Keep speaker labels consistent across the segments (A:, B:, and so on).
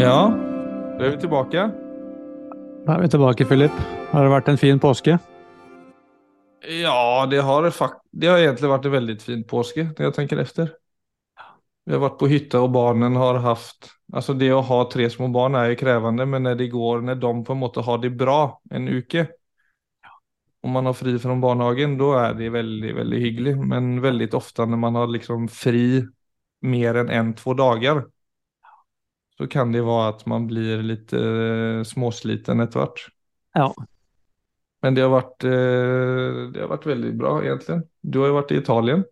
A: Ja, da er vi tilbake.
B: Da er vi tilbake, Philip. Har det vært en fin påske?
A: Ja, det har, det har egentlig vært en veldig fin påske, når jeg tenker efter. Vi har vært på hytta, og barnen har hatt Altså, det å ha tre små barn er jo krevende, men når de går, når de på en måte har det bra en uke, og man har fri fra barnehagen, da er det veldig, veldig hyggelig. Men veldig ofte når man har liksom fri mer enn én-to dager, så kan det være at man blir litt eh, småsliten etter hvert.
B: Ja.
A: Men det har, vært, eh, det har vært veldig bra, egentlig. Du har jo vært i Italien.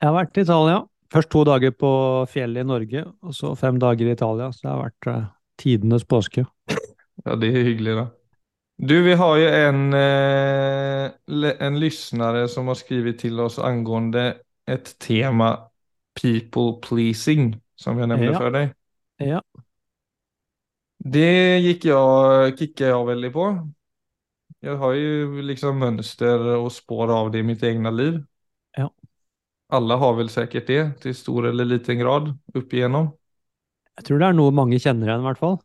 B: Jeg har vært i Italia. Først to dager på fjellet i Norge, og så fem dager i Italia. Så det har vært eh, tidenes påske.
A: Ja, det er hyggelig, da. Du, vi har jo en, eh, en lyssnare som har skrevet til oss angående et tema people pleasing, som jeg nevnte
B: Ja.
A: for deg.
B: Ja.
A: Det gikk jeg, kikket jeg veldig på. Jeg har jo liksom mønster og spår av det i mitt eget liv.
B: Ja.
A: Alle har vel sikkert det, til stor eller liten grad, opp igjennom.
B: Jeg tror det er noe mange kjenner igjen, i hvert fall.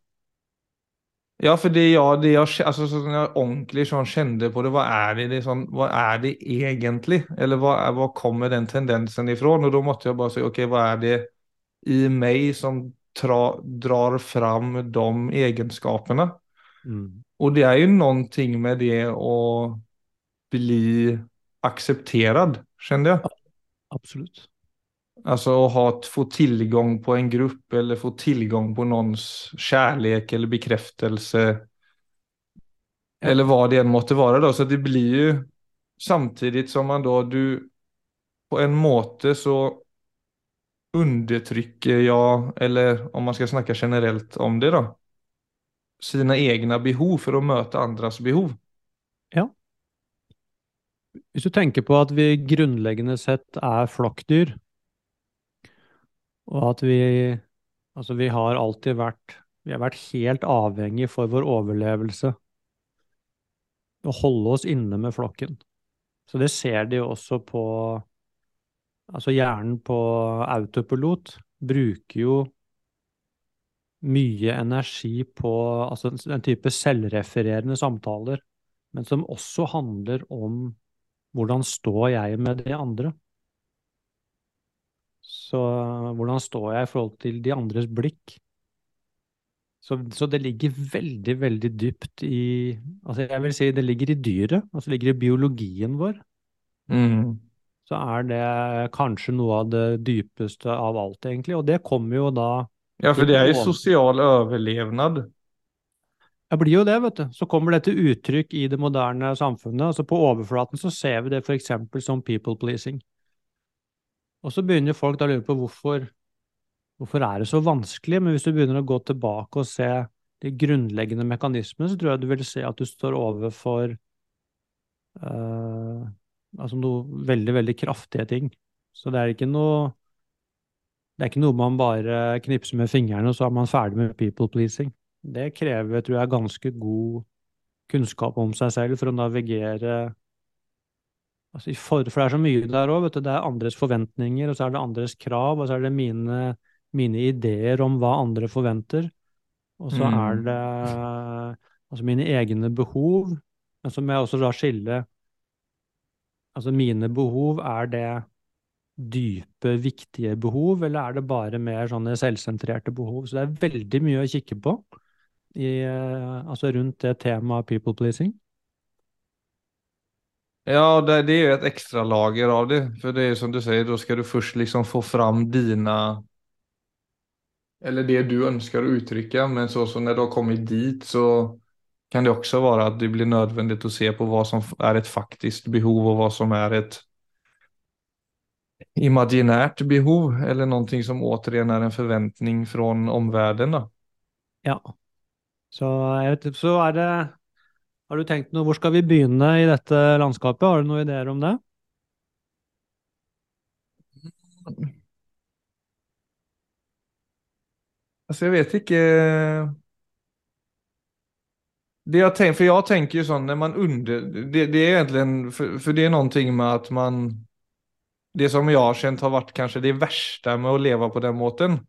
A: Ja, for det jeg, det jeg, altså, sånn jeg ordentlig sånn kjente på det, hva er det, det sånn, hva er det egentlig? Eller hva, er, hva kommer den tendensen ifrån? Og da måtte jeg bare si, ok, hva er det i meg som tra, drar fram de egenskapene? Og det er jo någonting med det å bli aksepterad, kände jeg.
B: Absolutt.
A: Alltså att ha, få tillgång på en grupp eller få tillgång på någons kärlek eller bekräftelse. Eller vad det än måtte vara då. Så det blir ju samtidigt som man då, du på en måte så undertrycker jag, eller om man ska snacka generellt om det då, sina egna behov för att möta andras behov. Ja.
B: Hvis du tenker på at vi grunnleggende sett er flokkdyr, og at vi Altså, vi har alltid vært Vi har vært helt avhengig for vår overlevelse å holde oss inne med flokken. Så det ser de også på Altså, hjernen på autopilot bruker jo mye energi på altså en type selvrefererende samtaler, men som også handler om hvordan står jeg med de andre? Så hvordan står jeg i forhold til de andres blikk? Så, så det ligger veldig, veldig dypt i Altså, jeg vil si det ligger i dyret, altså det ligger i biologien vår.
A: Mm.
B: Så er det kanskje noe av det dypeste av alt, egentlig. Og det kommer jo da
A: Ja, for det er jo sosial overlevnad.
B: Det blir jo det, vet du. Så kommer det til uttrykk i det moderne samfunnet. Altså På overflaten så ser vi det f.eks. som people pleasing. Og så begynner folk da å lure på hvorfor, hvorfor er det så vanskelig. Men hvis du begynner å gå tilbake og se de grunnleggende mekanismene, så tror jeg du vil se at du står overfor eh, altså noe veldig, veldig kraftige ting. Så det er ikke noe det er ikke noe man bare knipser med fingrene, og så er man ferdig med people pleasing. Det krever, tror jeg, ganske god kunnskap om seg selv for å navigere altså, for, For det er så mye der òg, vet du. Det er andres forventninger, og så er det andres krav, og så er det mine, mine ideer om hva andre forventer. Og så
A: Mm.
B: er det altså mine egne behov, men så må jeg også da skille Altså mine behov, er det dype, viktige behov, eller er det bare mer sånne selvsentrerte behov? Så det er veldig mye å kikke på i, eh, altså rundt det temaet people pleasing.
A: Ja, det, det er jo et ekstra lager av det. For det er som du sier, da skal du først liksom få fram dine eller det du ønsker å uttrykke, Men så, så når du har kommet dit så kan det også være at det blir nødvendig å se på hva som er et faktisk behov og hva som er et imaginært behov eller noe som återigen er en forventning fra omverdenen.
B: Ja. Så, vet, så er det Har du tenkt noe, hvor skal vi begynne i dette landskapet? Har du noen ideer om det?
A: Altså, jeg vet inte. Det jag tenker för jag tänker ju sånn när man under, det, det är egentligen, för, för det är någonting med at man, det som jeg har känt har vært kanskje det verste med å leve på den måten.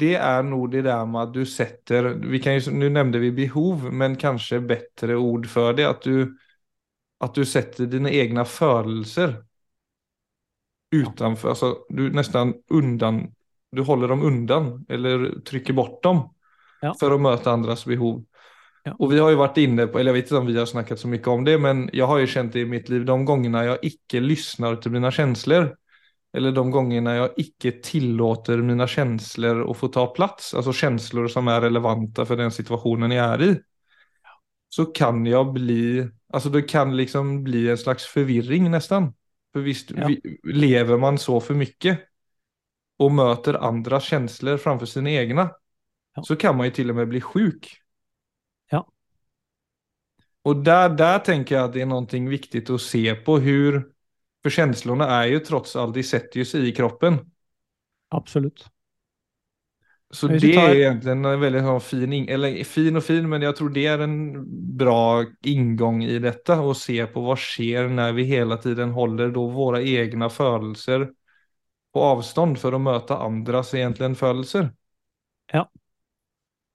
A: det er nog det der med at du setter, vi kan ju, nu nämnde vi behov, men kanskje bedre ord for det, at du, at du setter dine egne følelser utanför, alltså du nästan undan, du håller dem undan eller trykker bort dem
B: Ja.
A: for å møte andres behov.
B: Ja.
A: Och vi har ju varit inne på, eller jag vet inte om vi har snackat så mycket om det, men jag har ju känt det i mitt liv de gångerna jag icke lyssnar till mina känslor. Eller de gångerna jag icke tillåter mina känslor att få ta plats, alltså känslor som är relevanta för den situationen jag är i. Så kan jag bli, alltså det kan liksom bli en slags förvirring nästan. För visst
B: Ja.
A: vi, lever man så för mycket och möter andra känslor framför sina egna
B: Ja.
A: så kan man ju till och med bli sjuk.
B: Ja.
A: Och där, där tänker jag att det är någonting viktigt att se på hur, för känslorna är ju trots allt, de sätter ju sig i kroppen.
B: Absolutt.
A: Så det
B: tar-
A: är egentligen en väldigt sånn fin, eller fin och fin, men jag tror det är en bra ingång i detta och se på vad sker när vi hela tiden håller då våra egna födelser på avstånd för att möta andras egentligen födelser.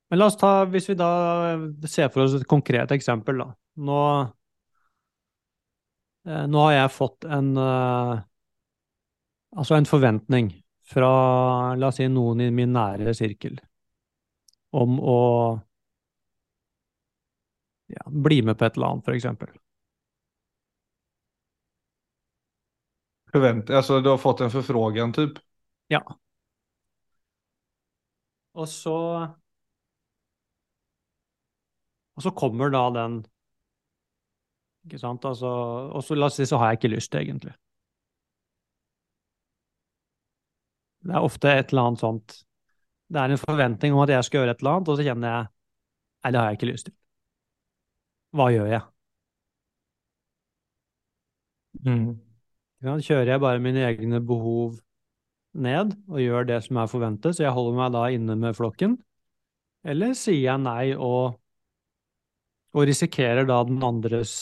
B: Men la oss ta, hvis vi da ser for oss et konkret eksempel, da. Nå, eh, nå har jeg fått en eh, Altså en forventning fra, la oss si, noen i min nære sirkel om å ja, bli med på et eller annet, for eksempel.
A: Altså, alltså du har fått en forfrågen, typ.
B: Ja. Og så Og så kommer da den Ikke sant? Altså, og så la oss si så har jeg ikke lyst, egentlig. Det er ofte et eller annet sånt Det er en forventning om at jeg skal gjøre et eller annet, og så kjenner jeg Nei, det har jeg ikke lyst til. Hva gjør jeg? Mm. Kjører jeg bare mine egne behov ned og gjør det som er forventet, så jeg holder meg da inne med flokken? Eller sier jeg nei og, og risikerer da den andres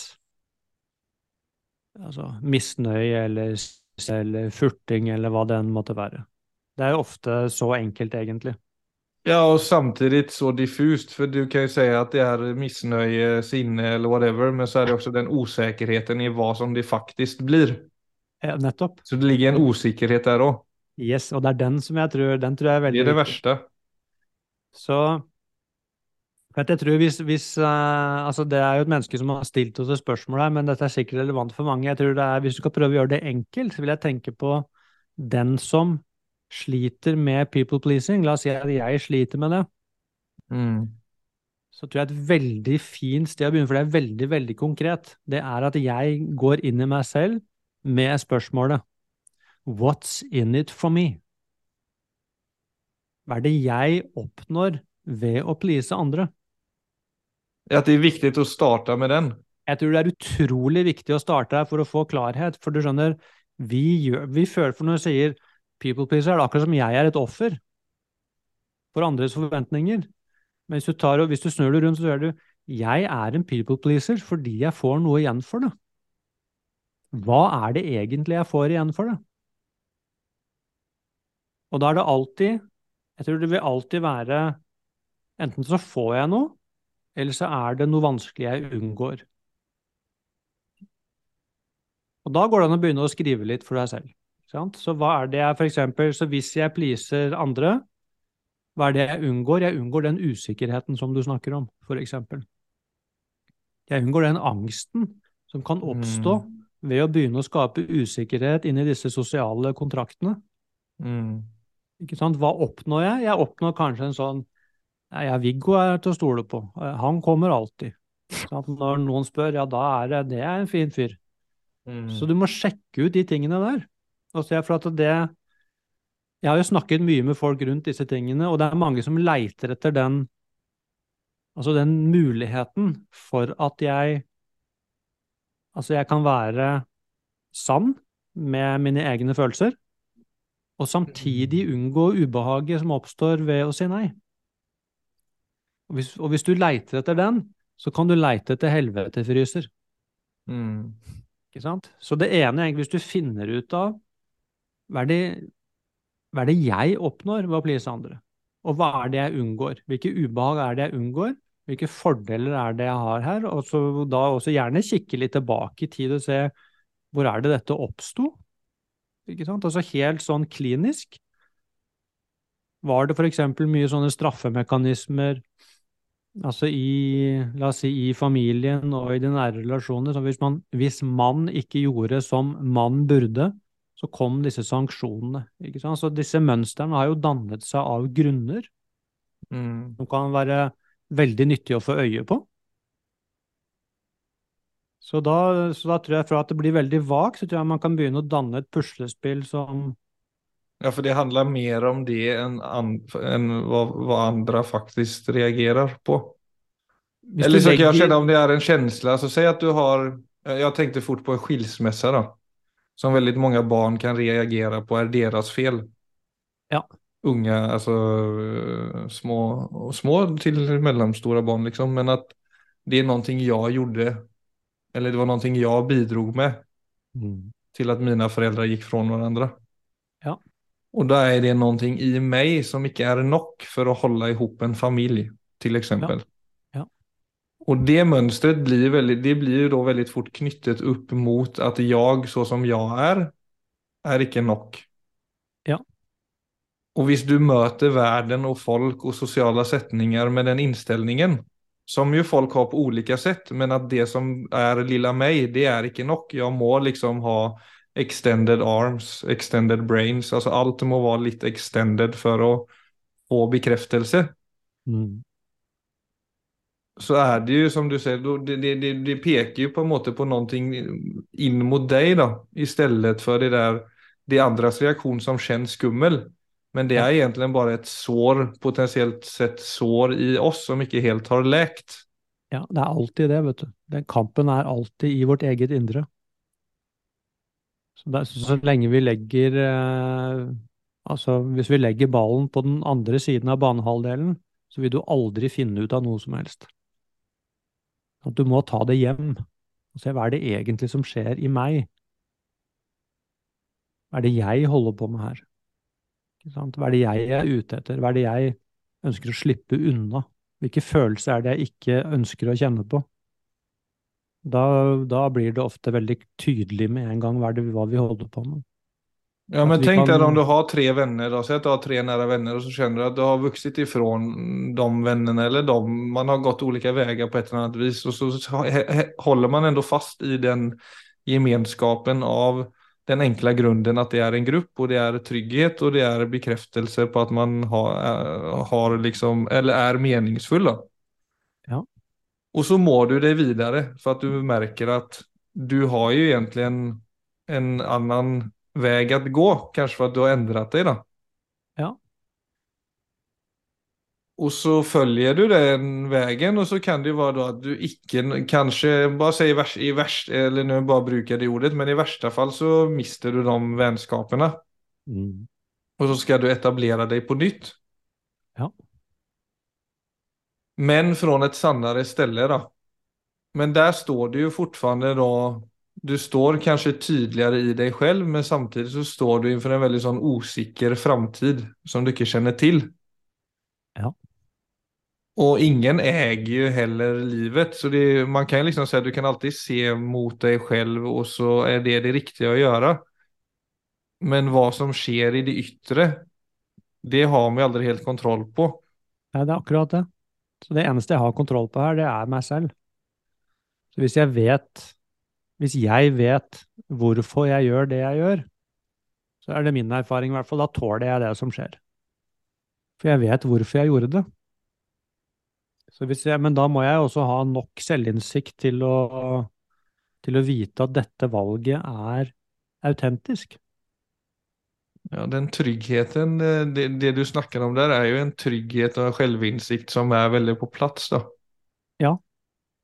B: altså, misnøye eller, eller furting eller hva det enn måtte være? Det er jo ofte så enkelt, egentlig.
A: Ja, og samtidig så diffust, for du kan jo si at det er misnøye, sinne eller whatever, men så er det også den usikkerheten i hva som det faktisk blir.
B: Ja, Nettopp.
A: Så det ligger en usikkerhet der òg.
B: Yes, og det er den som jeg tror, den tror jeg er veldig
A: Det er det
B: viktig.
A: värsta.
B: Så jeg tror hvis, hvis uh, Altså, det er jo et menneske som har stilt oss et spørsmål her, men dette er sikkert relevant for mange. Jeg tror det er, Hvis du skal prøve å gjøre det enkelt, så vil jeg tenke på den som sliter med people pleasing. La oss si at jeg sliter med det.
A: Mm.
B: Så tror jeg et veldig fint sted å begynne, for det er veldig, veldig konkret, det er at jeg går inn i meg selv med spørsmålet What's in it for me? Hva er det jeg oppnår ved å please andre?
A: Att det er viktig å starte med den.
B: Jeg tror det er utrolig viktig å starte her for å få klarhet, for du skjønner, vi, gjør, vi føler for når du sier people pleaser, er det akkurat som jeg er et offer for andres forventninger. Men hvis du, tar, hvis du snur det rundt, så gjør du jeg er en people pleaser fordi jeg får noe igjen for det. Hva er det egentlig jeg får igjen for det? Og da er det alltid Jeg tror det vil alltid være Enten så får jeg noe, eller så er det noe vanskelig jeg unngår. Og da går det an å begynne å skrive litt for deg selv. Sant? Så hva er det jeg for eksempel, så hvis jeg pleaser andre, hva er det jeg unngår? Jeg unngår den usikkerheten som du snakker om, for eksempel. Jeg unngår den angsten som kan oppstå ved å begynne å skape usikkerhet inni disse sosiale kontraktene.
A: Mm.
B: Ikke sant? Hva oppnår jeg? Jeg oppnår kanskje en sånn ja, Viggo er til å stole på. Eh, Han kommer alltid. Ikke Når noen spør, ja, da er det, det er en fin fyr.
A: Mm.
B: Så du må sjekke ut de tingene der. Og se for at det Jeg har jo snakket mye med folk rundt disse tingene, og det er mange som leiter etter den Altså den muligheten for at jeg Altså, jeg kan være sann med mine egne følelser, og samtidig unngå ubehaget som oppstår ved å si nei. Og hvis, og hvis du leiter etter den, så kan du leite etter helvetefryser.
A: Mm.
B: Ikke sant? Så det ene er egentlig hvis du finner ut av hva er det, hva er det jeg oppnår ved å please andre, Og hva er det jeg unngår? Hvilke ubehag er det jeg unngår? Hvilke fordeler er det jeg har her? Og så da også gjerne kikke litt tilbake i tid og se hvor er det dette oppsto? Ikke sant? Altså helt sånn klinisk. Var det f.eks. mye sånne straffemekanismer altså i, la oss si, i familien og i de nære relasjoner? Så hvis man, hvis man ikke gjorde som man burde, så kom disse sanksjonene. ikke sant? Så disse mønstrene har jo dannet seg av grunner
A: Mm.
B: som kan være veldig nyttig å få øye på. Så da, så da tror jeg fra at det blir veldig vagt, så tror jeg man kan begynne å danne et puslespill som
A: Ja, for det handler mer om det enn an, enn hva, hva andre faktisk reagerer på.
B: Hvis
A: Eller så kan jeg kjenne om det er en känsla, altså si at du har, jeg tenkte fort på en skilsmässa da, som veldig mange barn kan reagere på er deres fel.
B: Ja.
A: Unga, alltså eh, små, små til mellomstore barn liksom, men at det er noe jeg gjorde, eller det var noe jeg bidrog med
B: Mm.
A: til at mine foreldre gikk fra hverandre.
B: Ja.
A: Og da er det noe i meg som ikke er nok for å holde ihop en familie, til eksempel.
B: Ja.
A: Og det mønstret blir, veldig, det blir jo da veldig fort knyttet opp mot at jeg, så som jeg er, er ikke nok.
B: Ja.
A: Og hvis du møter verden og folk og sosiale setninger med den innstillingen, som jo folk har på ulike sett, men at det som er lilla meg, det er ikke nok. Jeg må liksom ha extended arms, extended brains, altså alt må være litt extended for å få bekreftelse.
B: Mm.
A: Så er det jo som du sier, det, det, det, det peker jo på en måte på noe inn mot deg da, i stedet for det der, det andres reaksjon som kjennes skummel. Men det er egentlig bare et sår, potensielt sett sår i oss, som ikke helt har lekt.
B: Ja, det er alltid det, vet du. Den kampen er alltid i vårt eget indre. Så, det, er- så, lenge vi legger eh, Altså, hvis vi legger ballen på den andre siden av banehalvdelen, så vil du aldri finne ut av noe som helst. At du må ta det hjem og se hva er det egentlig som skjer i meg. Hva er det jeg holder på med her? Hva er det jeg er ute etter? Hva er det jeg ønsker å slippe unna? Hvilke følelser er det jeg ikke ønsker å kjenne på? Da, da blir det ofte veldig tydelig med en gang hva, det, hva vi holder på med.
A: Ja, men tenk
B: kan-
A: deg om du har tre venner, da. At du har tre nære venner, og så kjenner du at du har vokst ifra de vennene, eller de, man har gått ulike veier på et eller annet vis, og så holder man likevel fast i den gemenskapen av den enkle grunden at det er en grupp, og det er trygghet, og det er bekreftelse på at man har, er- har liksom, eller er meningsfull. Da. Og så må du deg videre, for at du merker at du har jo egentlig en, en annen väg att gå, kanske för att du har ändrat dig då.
B: Ja.
A: Och så följer du den vägen och så kan det ju vara då att du icke, kanske, bara säg i värst, i värst, eller nu bara brukar det ordet, men i värsta fall så mister du de vänskaperna.
B: Mm.
A: Och så ska du etablera dig på nytt.
B: Ja.
A: Men fra et sannere ställe då. Men der står du jo fortfarande då, du står kanskje tydeligere i deg selv, men samtidig så står du inför en veldig sånn usikker framtid som du ikke kjenner til.
B: Ja.
A: Og ingen äger jo heller livet, så det, man kan ju liksom si at du kan alltid se mot deg selv, og så er det det riktige å gjøre. Men hva som skjer i det yttre, det har man aldri aldrig helt kontroll på.
B: Ja, det er akkurat det. Så det eneste jeg har kontroll på her, det er meg selv. Så hvis jeg vet, hvis jeg vet hvorfor jeg gjør det jeg gjør, så er det min erfaring i hvert fall, da tåler jeg det som skjer. For jeg vet hvorfor jeg gjorde det. Jeg, men da må jeg også ha nok selvinnsikt til å, til å vite at dette valget er autentisk.
A: Ja, den tryggheten, eh, det, det du snakker om der, er jo en trygghet og en selvinnsikt som er veldig på plass, da.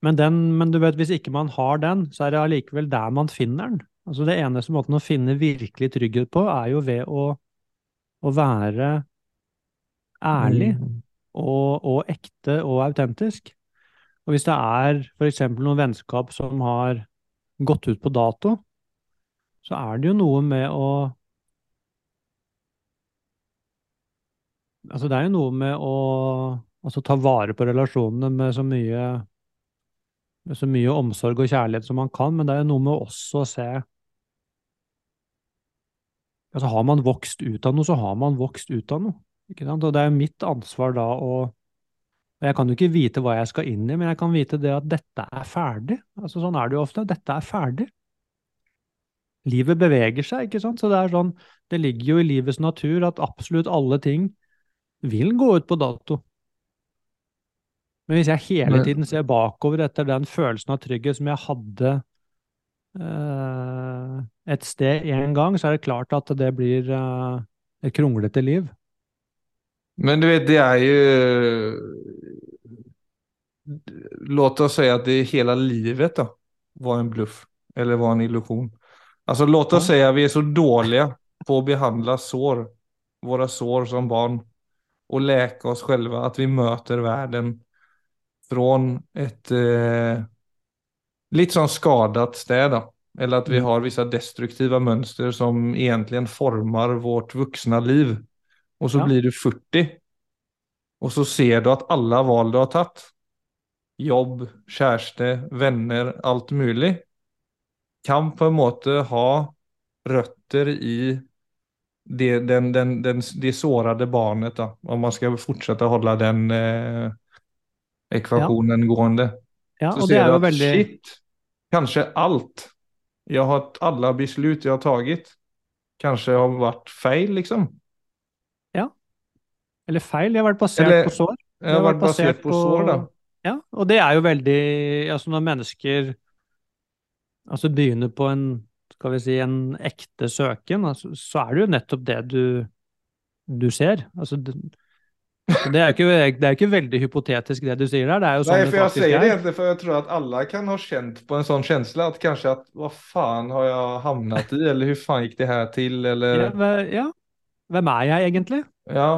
B: Men, den, men du vet, hvis ikke man har den, så er det allikevel der man finner den. Altså det eneste måten å finne virkelig trygghet på, er jo ved å, å være ærlig
A: Mm.
B: og, og ekte og autentisk. Og hvis det er eksempel noen vennskap som har gått ut på dato, så er det jo noe med å Altså, det er jo noe med å altså, ta vare på relasjonene med så mye med så mye omsorg og kjærlighet som man kan, men det er jo noe med også å se altså Har man vokst ut av noe, så har man vokst ut av noe. Ikke sant? Og det er jo mitt ansvar da å Jeg kan jo ikke vite hva jeg skal inn i, men jeg kan vite det at dette er ferdig. Altså Sånn er det jo ofte. Dette er ferdig. Livet beveger seg, ikke sant. Så det er sånn, det ligger jo i livets natur at absolutt alle ting vil gå ut på dato. Men hvis jeg hele tiden ser bakover etter den følelsen av trygghet som jeg hadde eh, et sted en gang, så er det klart at det blir eh, et kronglete liv.
A: Men du vet, det er jo Låt oss si at det hele livet da, var en bluff, eller var en illusjon. Altså, låt oss ja. si at vi er så dårlige på å behandle sår, våre sår som barn, og leke oss selv, at vi møter verden fra et eh, litt sånn skadet sted. da. Eller at vi mm. har visse destruktive mønster som egentlig former vårt voksne liv. Og så ja. blir du 40, og så ser du at alle valg du har tatt, jobb, kjæreste, venner, alt mulig, kan på en måte ha røtter i det, den, den, den, det sårede barnet, da, om man skal fortsette å holde den eh, ekvasjonen ja. gående.
B: Ja, så ser du at veldig...
A: shit, kanskje alt jeg har, alle beslut jeg har tatt, kanskje har vært feil, liksom.
B: Ja. Eller feil. Jeg har vært basert
A: Eller,
B: på sår.
A: Jeg har, har vært basert, basert på, på sår, da.
B: Ja, og det er jo veldig Altså, når mennesker altså begynner på en skal vi si, en ekte søken, altså, så er det jo nettopp det du, du ser. Altså, det er, ikke, det er ikke veldig hypotetisk det du sier der. Det er jo sånn
A: Nei, for jeg sier det egentlig, for jeg tror at alle kan ha kjent på en sånn følelse at kanskje at hva faen har jeg havnet i, eller hvordan faen gikk det her til, eller
B: ja, ja, hvem er jeg egentlig?
A: Ja.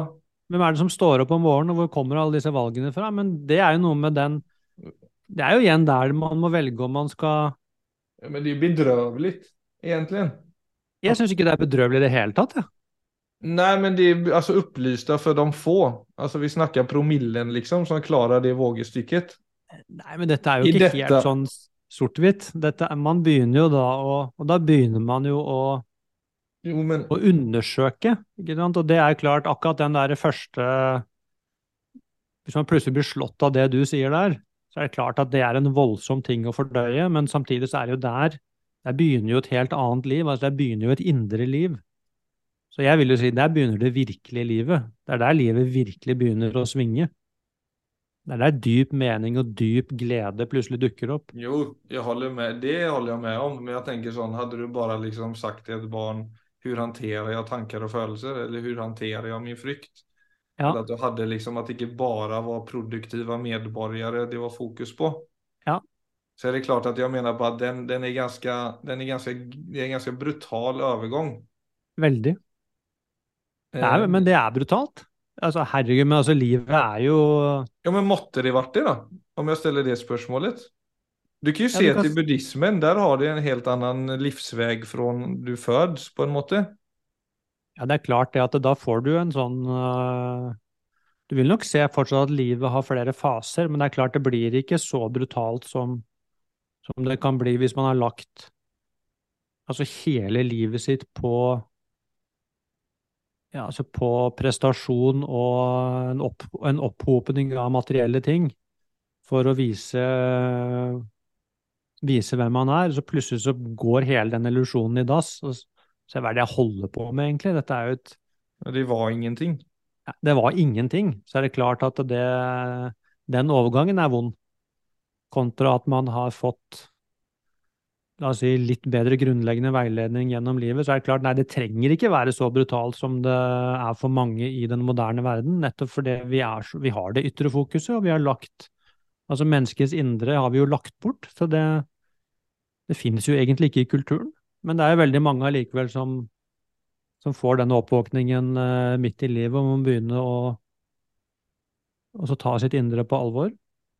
B: Hvem er det som står opp om morgenen, og hvor kommer alle disse valgene fra? Men det er jo noe med den Det er jo igjen der man må velge om man skal
A: ja, Men det er jo bedrøvelig, egentlig.
B: Jeg syns ikke det er bedrøvelig i det hele tatt. Ja.
A: Nej, men det är alltså upplysta för de få. Alltså vi snakker promillen liksom som klarer det vågestykket.
B: Nei, men dette er jo I ikke dette... helt sånn sort-hvitt. Man begynner jo da å Og da begynner man jo å,
A: jo, men...
B: å undersøke, ikke sant. Og det er klart, akkurat den der første Hvis man plutselig blir slått av det du sier der, så er det klart at det er en voldsom ting å fordøye, men samtidig så er det jo der Der begynner jo et helt annet liv. Altså der begynner jo et indre liv. Så jeg vil jo si der begynner det virkelige livet. Det er der livet virkelig begynner å svinge. Det er der dyp mening og dyp glede plutselig dukker opp.
A: Jo, jeg holder med. det holder jeg med om. Men jeg tenker sånn, hadde du bare liksom sagt til et barn hvordan håndterer jeg tanker og følelser, eller hvordan håndterer jeg min frykt? Ja. Eller at du hadde liksom at det ikke bare var produktive medborgere det var fokus på. Så er det klart at jeg mener på at den, den er ganska, den är ganska, det är en ganske brutal övergång.
B: Veldig. Nei, eh, men det er brutalt. Altså, herregud, men altså, livet er jo
A: Ja, men måtte det vært det, da? Om jeg stiller det spørsmålet? Du kan jo se ja, kan... til buddhismen. Der har de en helt annen livsvei fra du fødes, på en måte.
B: Ja, det er klart det at da får du en sånn uh... Du vil nok se fortsatt at livet har flere faser, men det er klart det blir ikke så brutalt som, som det kan bli hvis man har lagt altså hele livet sitt på ja, altså på prestasjon og en, opp, en opphopning av materielle ting for å vise, vise hvem man er. Så plutselig så går hele den illusjonen i dass. Og se hva er det jeg holder på med, egentlig? Dette er jo et
A: Det var ingenting.
B: Ja, det var ingenting. Så er det klart at det, den overgangen er vond. Kontra at man har fått la oss si, litt bedre grunnleggende veiledning gjennom livet, så er det klart nei, det trenger ikke være så brutalt som det er for mange i den moderne verden, nettopp fordi vi, er, vi har det ytre fokuset, og vi har lagt Altså menneskets indre har vi jo lagt bort, så det, det finnes jo egentlig ikke i kulturen. Men det er jo veldig mange allikevel som, som får denne oppvåkningen uh, midt i livet, og man begynne å ta sitt indre på alvor.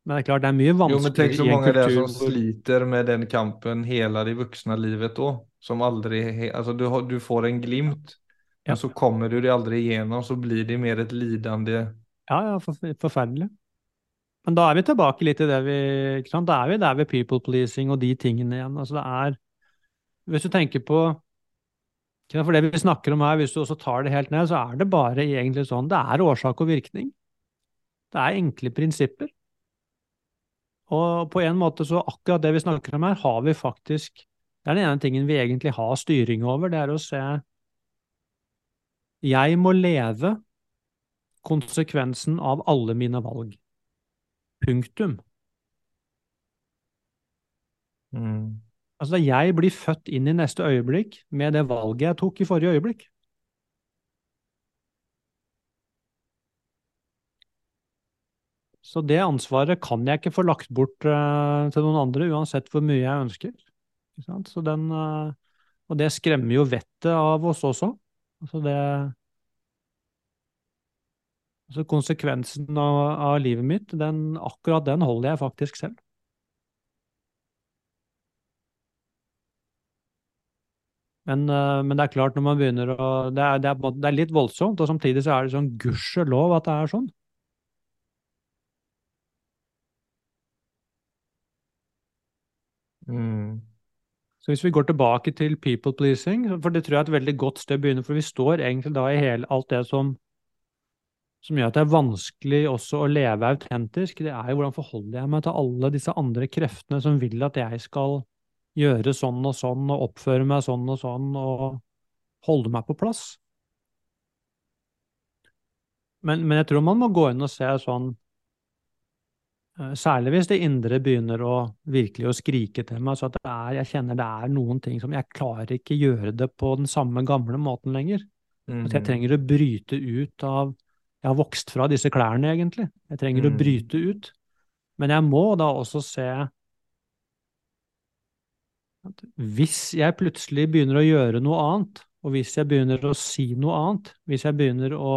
B: Men det er klart, det er mye vanskeligere
A: jo, men tenk så mange det som sliter med den kampen hele det voksne livet da. Som aldri Altså, du, du får en glimt Ja. Men så kommer du det aldri igjennom, så blir det mer et lidende.
B: Ja, ja, forferdelig. Men da er vi tilbake litt i det vi ikke sant? Da er vi der ved people pleasing og de tingene igjen. Altså det er Hvis du tenker på For det vi snakker om her, hvis du også tar det helt ned, så er det bare egentlig sånn Det er årsak og virkning. Det er enkle prinsipper. Og på en måte så akkurat det vi snakker om her, har vi faktisk Det er den ene tingen vi egentlig har styring over, det er å se Jeg må leve konsekvensen av alle mine valg. Punktum. Mm. Altså, jeg blir født inn i neste øyeblikk med det valget jeg tok i forrige øyeblikk. Så det ansvaret kan jeg ikke få lagt bort uh, til noen andre, uansett hvor mye jeg ønsker. Den, uh, og det skremmer jo vettet av oss også. Altså det Altså konsekvensen av, av livet mitt, den, akkurat den holder jeg faktisk selv. Men, uh, men, det er klart, når man begynner å det er, det, er, det er, litt voldsomt, og samtidig så er det sånn gudskjelov at det er sånn. Mm. Så hvis vi går tilbake til people pleasing, for det tror jeg er et veldig godt sted å begynne, for vi står egentlig da i hele alt det som som gjør at det er vanskelig også å leve autentisk, det er jo hvordan forholder jeg meg til alle disse andre kreftene som vil at jeg skal gjøre sånn og sånn og oppføre meg sånn og sånn og holde meg på plass. Men, men jeg tror man må gå inn og se sånn Særlig hvis det indre begynner å virkelig å skrike til meg, så at det er, jeg kjenner det er noen ting som Jeg klarer ikke gjøre det på den samme gamle måten lenger. Mm. At jeg mhm. trenger å bryte ut av jeg har vokst fra disse klærne, egentlig. Jeg trenger mm. å bryte ut. Men jeg må da også se at hvis jeg plutselig begynner å gjøre noe annet, og hvis jeg begynner å si noe annet, hvis jeg begynner å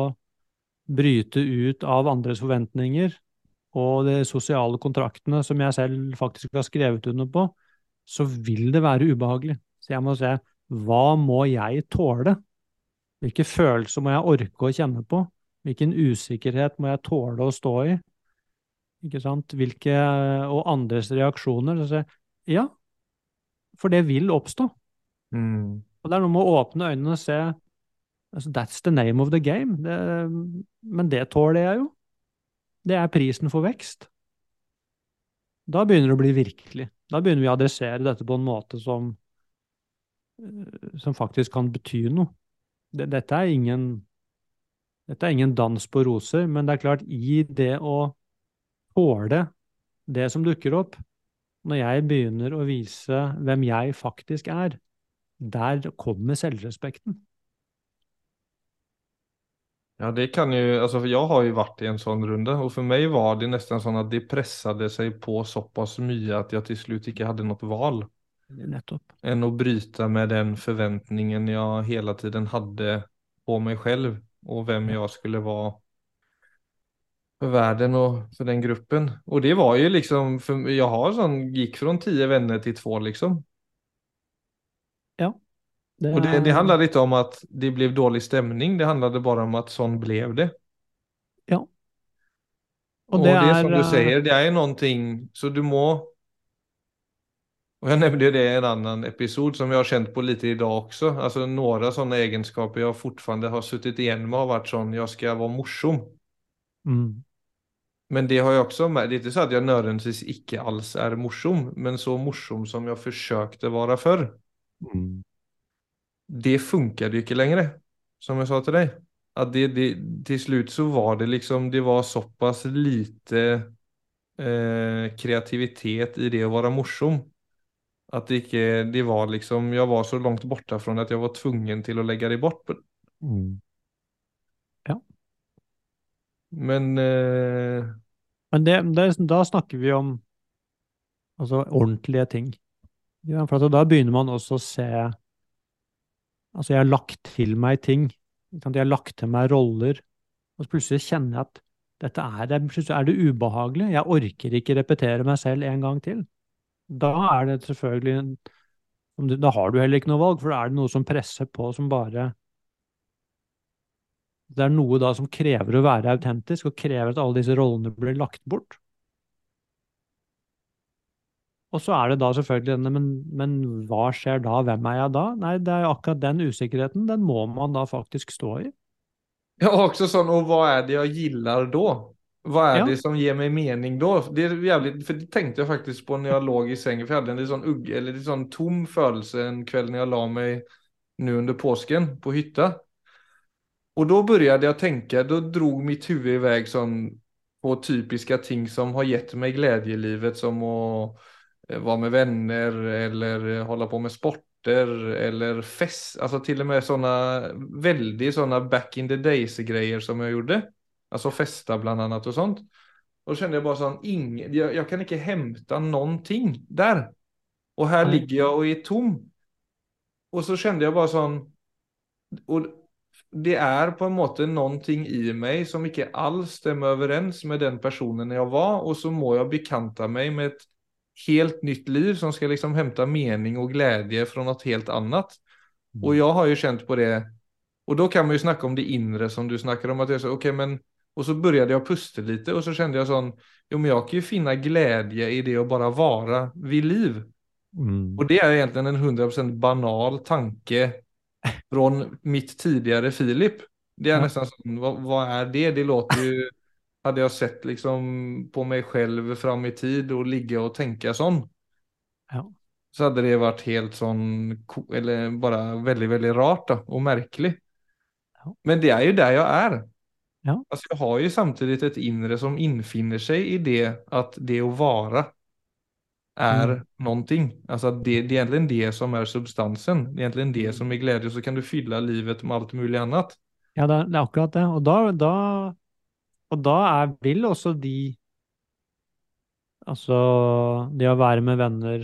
B: bryte ut av andres forventninger og de sosiale kontraktene som jeg selv faktisk har skrevet under på, så vil det være ubehagelig. Så jeg må se hva må jeg tåle? Hvilke følelser må jeg orke å kjenne på? Hvilken usikkerhet må jeg tåle å stå i? Ikke sant? Hvilke, og andres reaksjoner. Så jeg, ja, for det vil oppstå. Mm. Og det er noe med å åpne øynene og se altså, That's the name of the game. Det, men det tåler jeg jo. Det er prisen for vekst. Da begynner det å bli virkelig. Da begynner vi å adressere dette på en måte som, eh, som faktisk kan bety noe. Dette er ingen dette er ingen dans på roser, men det er klart, i det å tåle det som dukker opp, når jeg begynner å vise hvem jeg faktisk er, der kommer selvrespekten.
A: Ja, det kan jo, altså jeg har jo vært i en sånn runde, og for meg var det nesten sånn at det presset seg på såpass mye at jeg til slutt ikke hadde noe val.
B: Nettopp.
A: Enn å bryte med den forventningen jeg hele tiden hadde på meg selv och vem jag skulle vara för världen och för den gruppen. Och det var ju liksom, för jag har sån, gick från tio vänner till två liksom. Det... Och det, det handlade inte om att det blev dålig stämning, det handlade bara om att sån blev det.
B: Ja.
A: Och det, och det är som du säger, det är någonting, så du må och jag nämnde det i en annan episod som jag har känt på lite idag också. Alltså några sådana egenskaper jag fortfarande har suttit igen med har varit sån, jag ska vara morsom. Mm. Men det har jag också med, det är inte så att jag nödvändigtvis icke alls är morsom, men så morsom som jag försökte vara förr. Mm. Det funkade ju inte längre, som jag sa till dig. Att det, det, till slut så var det liksom, det var så pass lite eh, kreativitet i det att vara morsom at det ikke, det var liksom, jeg var så langt borte fra at jeg var tvungen til å legge det bort. Mm.
B: Ja.
A: Men eh...
B: Men det, det, da snakker vi om altså ordentlige ting. Ja, for da begynner man også å se Altså, jeg har lagt til meg ting. Jeg har lagt til meg roller. Og så plutselig kjenner jeg at dette er det, er det ubehagelig. Jeg orker ikke repetere meg selv en gang til da er det selvfølgelig Da har du heller ikke noe valg, for da er det noe som presser på som bare Det er noe da som krever å være autentisk, og krever at alle disse rollene blir lagt bort. Og så er det da selvfølgelig denne, men, men hva skjer da, hvem er jeg da? Nei, det er akkurat den usikkerheten, den må man da faktisk stå i.
A: Ja, også sånn, og hva er det jeg gillar da? Hva er
B: Ja.
A: det som gir meg mening da? Det er jævlig, for det tenkte jeg faktisk på når jeg lå i sengen, for jeg hadde en litt sånn, ugg, eller litt sånn tom følelse en kveld når jeg la meg nå under påsken på hytta. Og da begynte jeg å tenke, da dro mitt huvud i vei sånn på typiske ting som har gitt meg glede i livet, som å eh, være med venner, eller holde på med sporter, eller fest, altså til og med sånne veldig sånne back in the days-greier som jeg gjorde. Altså festa blant annet og sånt. Og så kjente jeg bare sånn, ingen, jeg, jeg kan ikke hente noen ting der. Og her ligger jeg og er tom. Og så kjente jeg bare sånn, og det er på en måte noen ting i meg som ikke alls stemmer overens med den personen jeg var, og så må jeg bekanta meg med et helt nytt liv som skal liksom hente mening og glede fra noe helt annet. Og jeg har jo kjent på det, og da kan man jo snakke om det inre som du snakker om, at jeg så, ok, men, og så jeg å puste litt, og så kjente jeg sånn, jo, men jeg kan jo finne glede i det å bare være ved liv.
B: Mm.
A: Og det er egentlig en 100% banal tanke fra mitt tidligere Filip. Det er
B: Ja.
A: nesten sånn, hva, hva er det? Det låter jo Hadde jeg sett liksom på meg selv fram i tid og ligge og tenke sånn,
B: Ja.
A: så hadde det vært helt sånn Eller bare veldig, veldig rart da, og merkelig.
B: Ja.
A: Men det er jo der jeg er.
B: Ja.
A: Altså, jeg har jo samtidig et indre som innfinner seg i det at det å være er
B: Mm.
A: noe. Altså, det, det er egentlig det som er substansen. Det er egentligen
B: Mm.
A: det som er glede. Så kan du fylla livet med alt mulig annet.
B: Ja, det det er akkurat det. Og da, da, og da er, vil også de Altså, det å være med venner,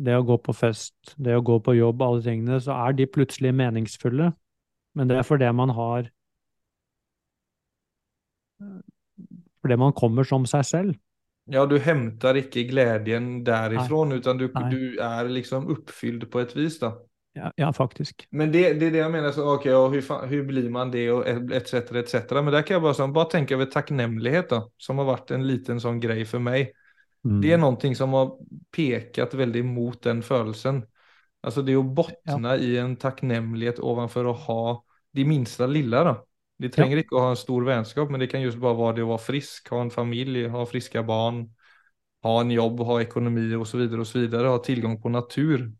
B: det å gå på fest, det å gå på jobb, alle tingene, så er de plutselig meningsfulle. Men det er fordi man har Fordi man kommer som seg selv.
A: Ja, du henter ikke gleden derifra, utan du, du er liksom oppfylt på et vis. Då.
B: Ja, ja faktisk.
A: Men det, det er det jeg mener. så, okay, og hvordan blir man det og etc. etc. Men der kan jeg bare, sånn, bare tenke over takknemlighet, da, som har vært en liten sånn grej for meg.
B: Mm.
A: Det er noe som har pekat veldig mot den følelsen. Altså det å bunne ja. i en takknemlighet overfor å ha det minsta lilla da. Det trenger ikke å ha en stor vennskap, men det kan just bare være det å være frisk, ha en familj, ha friske barn, ha en jobb, ha og så videre, ha tilgang på natur,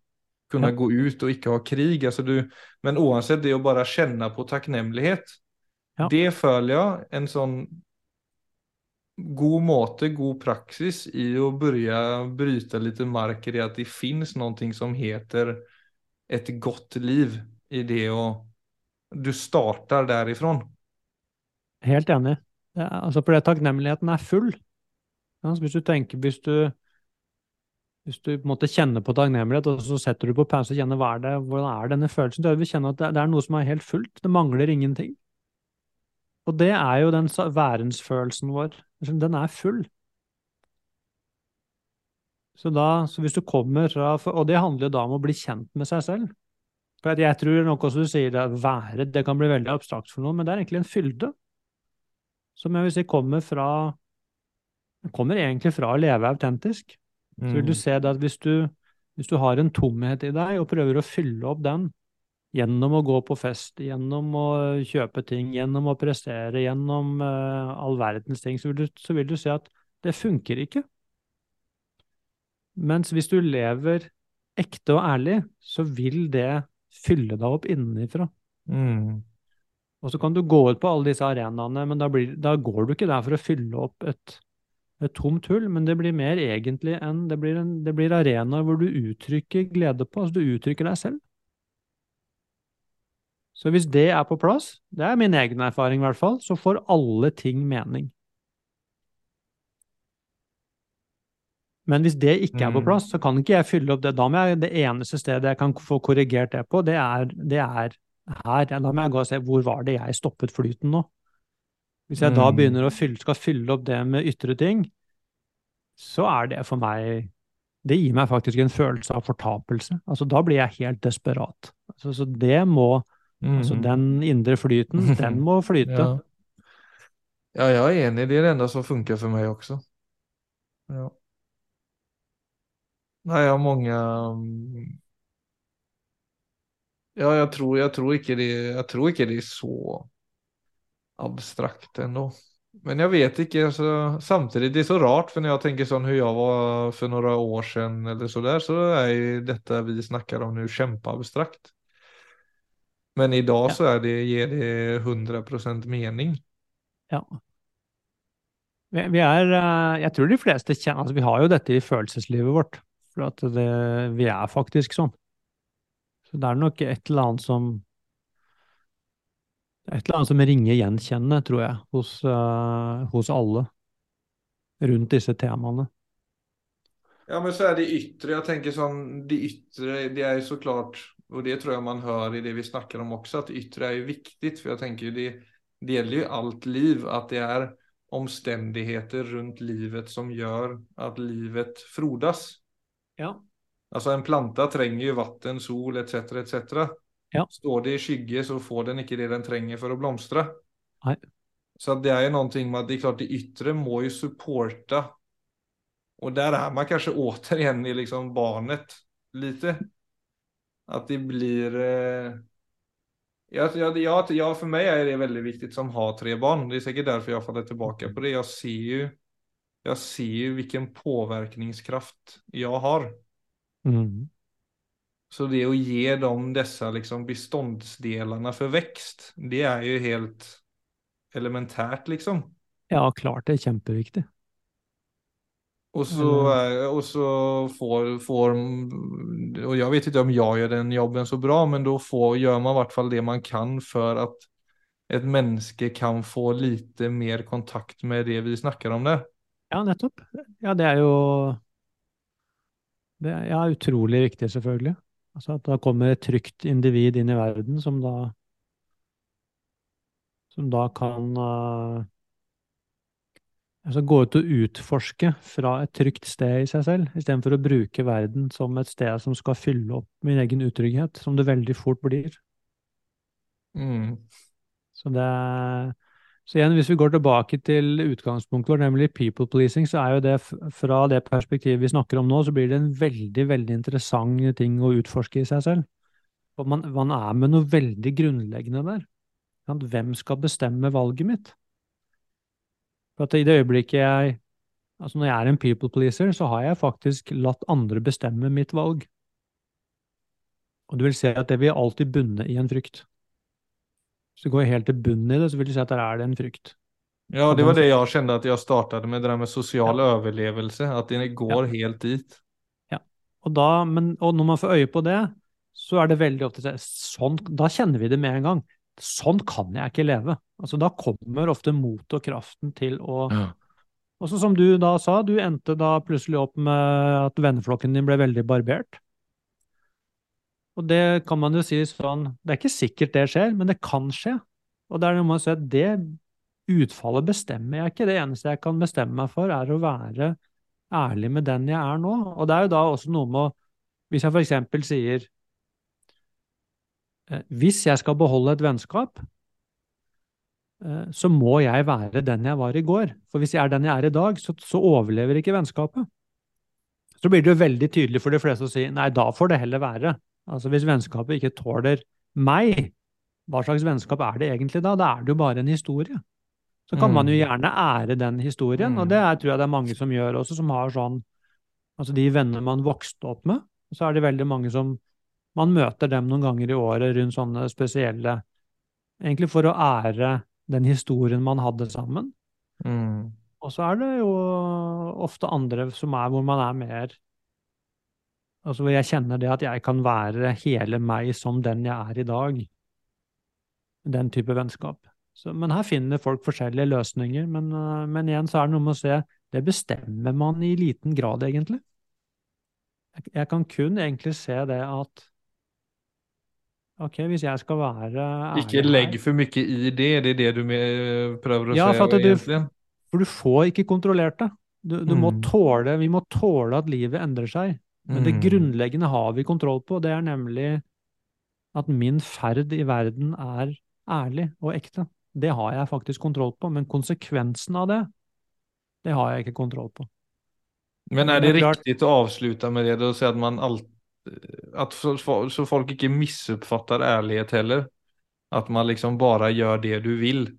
A: kunne
B: Ja.
A: gå ut og ikke ha krig. Alltså du, men uansett, det å bare kjenne på takknemlighet,
B: Ja.
A: det føler jeg en sånn god måte, god praksis i å begynne bryte litt mark i at det finnes noe som heter et godt liv i det å du starter derifrån.
B: Helt enig. Er, altså fordi takknemligheten er full. Ja, hvis du tenker, hvis du, hvis du på en måte kjenner på takknemlighet, og så setter du på pause og kjenner hva er det, hvordan er denne følelsen, da vil du kjenne at det, er noe som er helt fullt. Det mangler ingenting. Og det er jo den værensfølelsen vår. Den er full. Så, da, så hvis du kommer fra Og det handler jo da om å bli kjent med seg selv. For jeg tror nok også du sier det være, det kan bli veldig abstrakt for noen, men det er egentlig en fylde. Som jeg vil si kommer fra kommer egentlig fra å leve autentisk. Så vil du se det at hvis du, hvis du har en tomhet i deg og prøver å fylle opp den gjennom å gå på fest, gjennom å kjøpe ting, gjennom å prestere, gjennom uh, all verdens ting, så vil, du, så vil du se at det funker ikke. Mens hvis du lever ekte og ærlig, så vil det fylle deg opp innenfra.
A: Mm.
B: Og så kan du gå ut på alle disse arenaene, men da, blir, da går du ikke der for å fylle opp et, et tomt hull, men det blir mer egentlig enn det blir, en, det blir arenaer hvor du uttrykker glede på, altså du uttrykker deg selv. Så hvis det er på plass, det er min egen erfaring i hvert fall, så får alle ting mening. Men hvis det ikke er på
A: Mm.
B: plass, så kan ikke jeg fylle opp det. Da må jeg, det eneste stedet jeg kan få korrigert det på, det er, det er her. Da må jeg gå og se hvor var det jeg stoppet flyten nå. Hvis jeg da
A: Mm.
B: begynner å fylle, skal fylle opp det med ytre ting, så er det for meg Det gir meg faktisk en følelse av fortapelse. Altså, da blir jeg helt desperat. Altså, så det må Altså
A: Mm.
B: den indre flyten, den må flyte.
A: Ja. ja, jeg er enig. Det er det enda som funker for meg også. Ja. Nei, jeg har många... mm, Ja, jeg tror, jeg tror ikke, det, jeg tror ikke det er så abstrakt ändå. Men jag vet inte, alltså, samtidigt det är så rart för när jag tänker sån hur jag var för några år sedan eller så der, så är ju detta vi snackar om nu kämpa-abstrakt. Men idag
B: Ja.
A: så är det, ger det 100% mening.
B: Ja. Vi, vi er eh, Jeg tror de fleste kjenner altså Vi har jo dette i følelseslivet vårt. For at det, vi er faktisk sånn. Så det er nok et eller annet som er Et eller annet som ringer gjenkjennende, tror jeg, hos, uh, hos alle rundt disse temaene.
A: Ja men så er det yttre, Jeg tenker sånn, det yttre, det jo så klart Og det tror jeg man hører i det vi snakker om også, at det yttre er jo viktig, for jeg tenker det, det gjelder jo alt liv, At det er omstendigheter rundt livet som gjør at livet frodas.
B: Ja.
A: Altså, en planta trenger jo vatten, sol etc. etc.
B: Ja.
A: Står det i skygge så får den ikke det den trenger for å blomstre.
B: Nei.
A: Så det er jo noe med at det klart det yttre må jo supporte. Og der er man kanskje åter igjen i liksom barnet lite. At det blir... Eh... Ja, ja, ja, för mig är det veldig viktig som har tre barn. Det er sikkert derfor jeg har faller tilbake på det. Jeg ser jo jeg ser ju vilken påverkningskraft jeg har.
B: Mm.
A: Så det å gi dem disse liksom beståndsdelarna for vekst, det er jo helt elementært, liksom.
B: Ja, klart det er kjempeviktig.
A: Og så, og så får, får, Og jeg vet ikke om jeg gjør den jobben så bra, men da gjør man i hvert fall det man kan for at et menneske kan få lite mer kontakt med det vi snakker om der.
B: Ja, nettopp. Ja, det er jo det er, utrolig viktig, selvfølgelig. Altså at da kommer et trygt individ inn i verden som da som da kan uh, altså gå ut og utforske fra et trygt sted i seg selv, istedenfor å bruke verden som et sted som skal fylle opp min egen utrygghet, som det veldig fort blir.
A: Mm.
B: Så det Så igjen, hvis vi går tilbake til utgangspunktet vårt, nemlig people pleasing, så er jo det fra det perspektivet vi snakker om nå, så blir det en veldig, veldig interessant ting å utforske i seg selv. For man, man er med noe veldig grunnleggende der. Hvem skal bestemme valget mitt? For at i det øyeblikket jeg Altså når jeg er en people pleaser, så har jeg faktisk latt andre bestemme mitt valg. Og du vil se at det vil alltid bunne i en frykt. Hvis du går helt til bunnen i det, så vil du si at der er det en frykt.
A: Ja, det var det jeg kjente at jeg startet med, det der med sosial ja. overlevelse. At det går helt dit.
B: Ja, Og, da, men, og når man får øye på det, så er det veldig ofte sånn, Da kjenner vi det med en gang. Sånn kan jeg ikke leve. Altså, da kommer ofte motet og kraften til å
A: Ja.
B: Også som du da sa, du endte da plutselig opp med at venneflokken din ble veldig barbert. Og det kan man jo si sånn Det er ikke sikkert det skjer, men det kan skje. Og det er noe med å si at det utfallet bestemmer jeg ikke. Det eneste jeg kan bestemme meg for, er å være ærlig med den jeg er nå. Og det er jo da også noe med å Hvis jeg eksempel sier eh, Hvis jeg skal beholde et vennskap, eh, så må jeg være den jeg var i går. For hvis jeg er den jeg er i dag, så, så overlever ikke vennskapet. Så blir det jo veldig tydelig for de fleste å si nei, da får det heller være. Altså Hvis vennskapet ikke tåler meg, hva slags vennskap er det egentlig da? Da er det jo bare en historie. Så kan man jo
A: Mm.
B: gjerne ære den historien, og
A: Mm.
B: det er, tror jeg det er mange som gjør også, som har sånn Altså de venner man vokste opp med, så er det veldig mange som Man møter dem noen ganger i året rundt sånne spesielle Egentlig for å ære den historien man hadde sammen.
A: Mm.
B: Og så er det jo ofte andre som er hvor man er mer Altså hvor jeg kjenner det at jeg kan være hele meg som den jeg er i dag. Den type vennskap. Så, men her finner folk forskjellige løsninger. Men, øh, men igjen så er det noe med å se Det bestemmer man i liten grad, egentlig. Jeg, jeg kan kun egentlig se det at Ok, hvis jeg skal være
A: Ikke legg for mye i det, det er det du med, å att
B: Ja,
A: si?
B: för att. For du får ikke kontrollert det. Du, du må
A: Mm.
B: tåle, vi må tåle at livet endrer seg. Men det
A: Mm.
B: grunnleggende har vi kontroll på. Det er nemlig at min ferd i verden er ærlig og ekte. Det har jeg faktisk kontroll på, men konsekvensen av det, det har jeg ikke kontroll på.
A: Men er
B: det
A: det
B: er klart-
A: riktig å avslutte med det og si at man alt, at så, så folk ikke misoppfatter ærlighet heller? At man liksom bare gjør det du vil?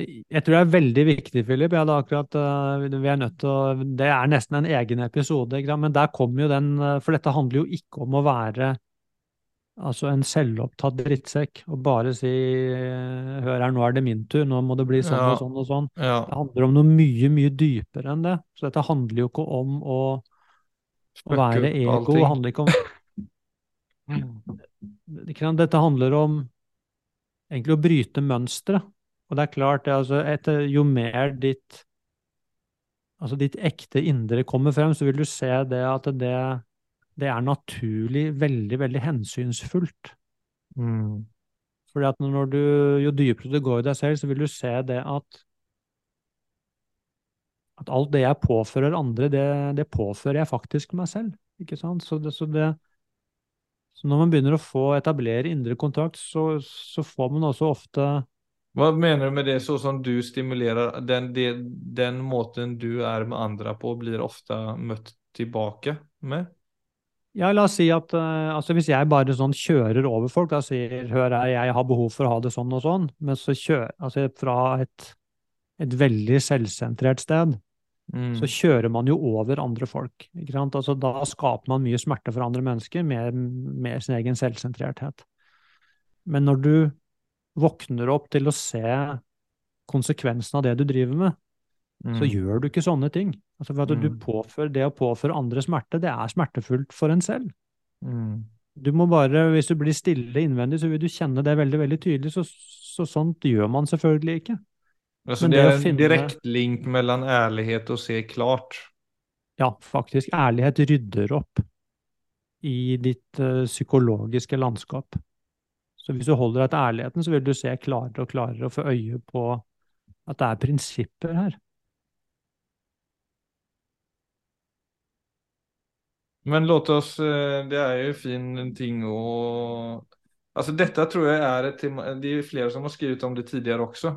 B: Jeg tror det er veldig viktig, Philip. Jeg hadde akkurat, øh, vi er nødt til å, Det er nesten en egen episode, men der kommer jo den øh, For dette handler jo ikke om å være altså en selvopptatt drittsekk og bare si øh, Hør her, nå er det min tur, nå må det bli sånn
A: Ja.
B: og sånn og sånn.
A: Ja.
B: Det handler om noe mye, mye dypere enn det. Så dette handler jo ikke om å, å være ego. Det handler ikke om? Dette handler om egentlig å bryte mønstre. Og det er klart, det, altså, etter, jo mer ditt altså ditt ekte indre kommer frem, så vil du se det at det, det er naturlig veldig, veldig hensynsfullt.
A: Mm.
B: Fordi at når du, jo dypere du går i deg selv, så vil du se det at at alt det jeg påfører andre, det, det påfører jeg faktisk meg selv. Ikke sant? Så, det, så, det, så når man begynner å få etablere indre kontakt, så, så får man også ofte
A: Hva mener du med det, så som du stimulerer den, det, den måten du er med andre på, blir ofte møtt tilbake med?
B: Ja, la oss si at uh, altså hvis jeg bare sånn kjører over folk, da sier hør her, jeg har behov for å ha det sånn og sånn, men så kjører altså fra et, et veldig selvsentrert sted,
A: Mm.
B: så kjører man jo over andre folk. Ikke sant? Altså, da skaper man mye smerte for andre mennesker med, med sin egen selvsentrerthet. Men når du våkner opp til å se konsekvensen av det du driver med, så
A: Mm.
B: gjør du ikke sånne ting. Altså for at du
A: Mm.
B: påfører, Det å påføre andre smerte, det er smertefullt for en selv.
A: Mm.
B: Du må bare, Hvis du blir stille innvendig, så vil du kjenne det veldig veldig tydelig. Så, så sånt gjør man selvfølgelig ikke.
A: Altså, det
B: det
A: er en
B: finne-
A: direkte link mellom ærlighet og se klart.
B: Ja, faktisk. Ærlighet rydder opp i ditt eh, psykologiske landskap. Så hvis du holder deg til ærligheten, så vil du se klarere og klarere og få øye på at det er prinsipper her.
A: Men låt oss, eh, det er jo fin ting å Altså dette tror jeg er et tema, det er flere som har skrevet om det tidligere også.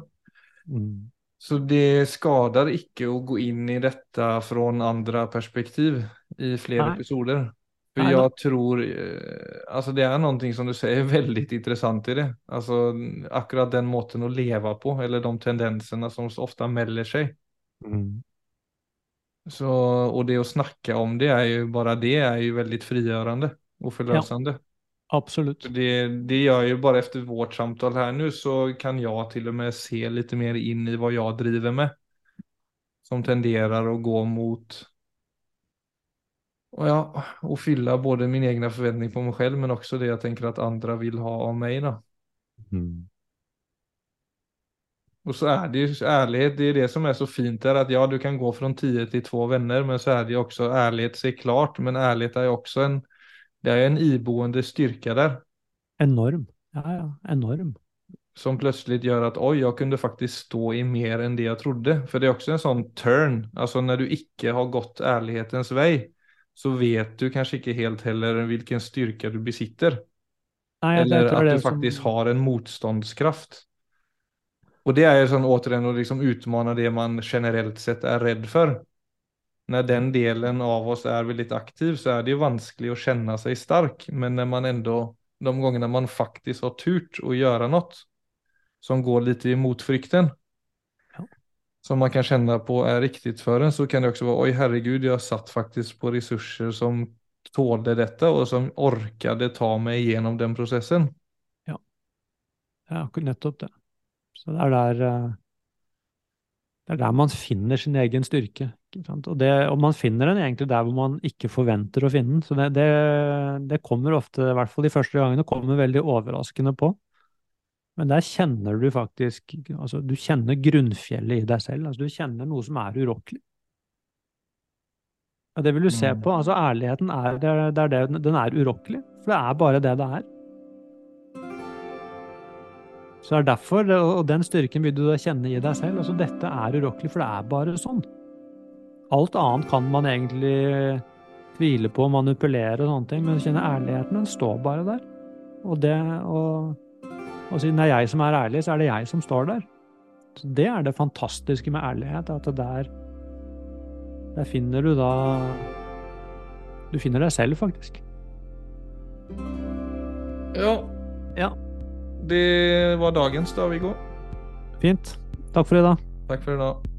B: Mm.
A: Så det skader ikke å gå inn i dette fra andre perspektiv i flere
B: Nei.
A: episoder. For jag tror, alltså altså det er noe som du sier veldig interessant i det. Altså akkurat den måten å leve på, eller de tendensene som ofta melder seg.
B: Mm.
A: Så, och det å snakke om det er jo bare det er jo veldig frigjørende og forløsende.
B: Ja,
A: absolut. Det, det gör ju bara efter vårt samtal här nu så kan jag till och med se lite mer in i vad jag driver med. Som tenderar att gå mot och ja, och fylla både min egna förväntning på mig själv men också det jag tänker att andra vill ha av mig. Då.
B: Mm.
A: Och så är det ju ärlighet, det är det som är så fint där att ja, du kan gå från tio till två vänner men så är det ju också ärlighet, se klart, men ärlighet är jo också en, det är en iboende styrka där.
B: Enorm. Ja, ja. Enorm.
A: som plötsligt gör att oj, jag kunde faktiskt stå i mer än det jag trodde. För det är också en sån turn, alltså när du icke har gått ärlighetens väg så vet du kanskje ikke helt heller hvilken styrke du besitter.
B: Nei,
A: Eller
B: at
A: du
B: faktisk
A: som- har en motståndskraft. Og det er jo sånn återigen å liksom utfordre det man generellt sett er redd for. Når den delen av oss er veldig aktiv så er det jo vanskelig å kjenne seg stark. Men når man enda, de gangene man faktisk har turt å gjøre noe som går litt imot frykten. Som man kan kjenne på er riktig for en så kan det også være Oi, herregud jeg satt faktisk på ressurser som tålte dette, og som orket ta meg gjennom den prosessen.
B: Ja, det er akkurat nettopp det. Så det er der eh, Det er der man finner sin egen styrke. Og, det, og man finner den egentlig der hvor man ikke forventer å finne den. Så det, det, det kommer ofte, i hvert fall de første gangene, kommer veldig overraskende på. Men der kjenner du faktisk altså Du kjenner grunnfjellet i deg selv. altså Du kjenner noe som er urokkelig. Ja, det vil du se
A: Mm.
B: på. altså Ærligheten er, det er, det er den er urokkelig. For det er bare det det er. Så det er derfor, og den styrken vil du da kjenne i deg selv. Altså, dette er urokkelig, for det er bare sånn. Alt annet kan man egentlig tvile på, manipulere og sånne ting, men du kjenner ærligheten, den står bare der. Og, det, og, og siden det er jeg som er ærlig, så er det jeg som står der. Så det er det fantastiske med ærlighet, at det der, der finner du da Du finner deg selv, faktisk.
A: Ja.
B: Ja.
A: Det var dagens da, Viggo.
B: Fint. Takk for i dag.
A: Takk for i dag.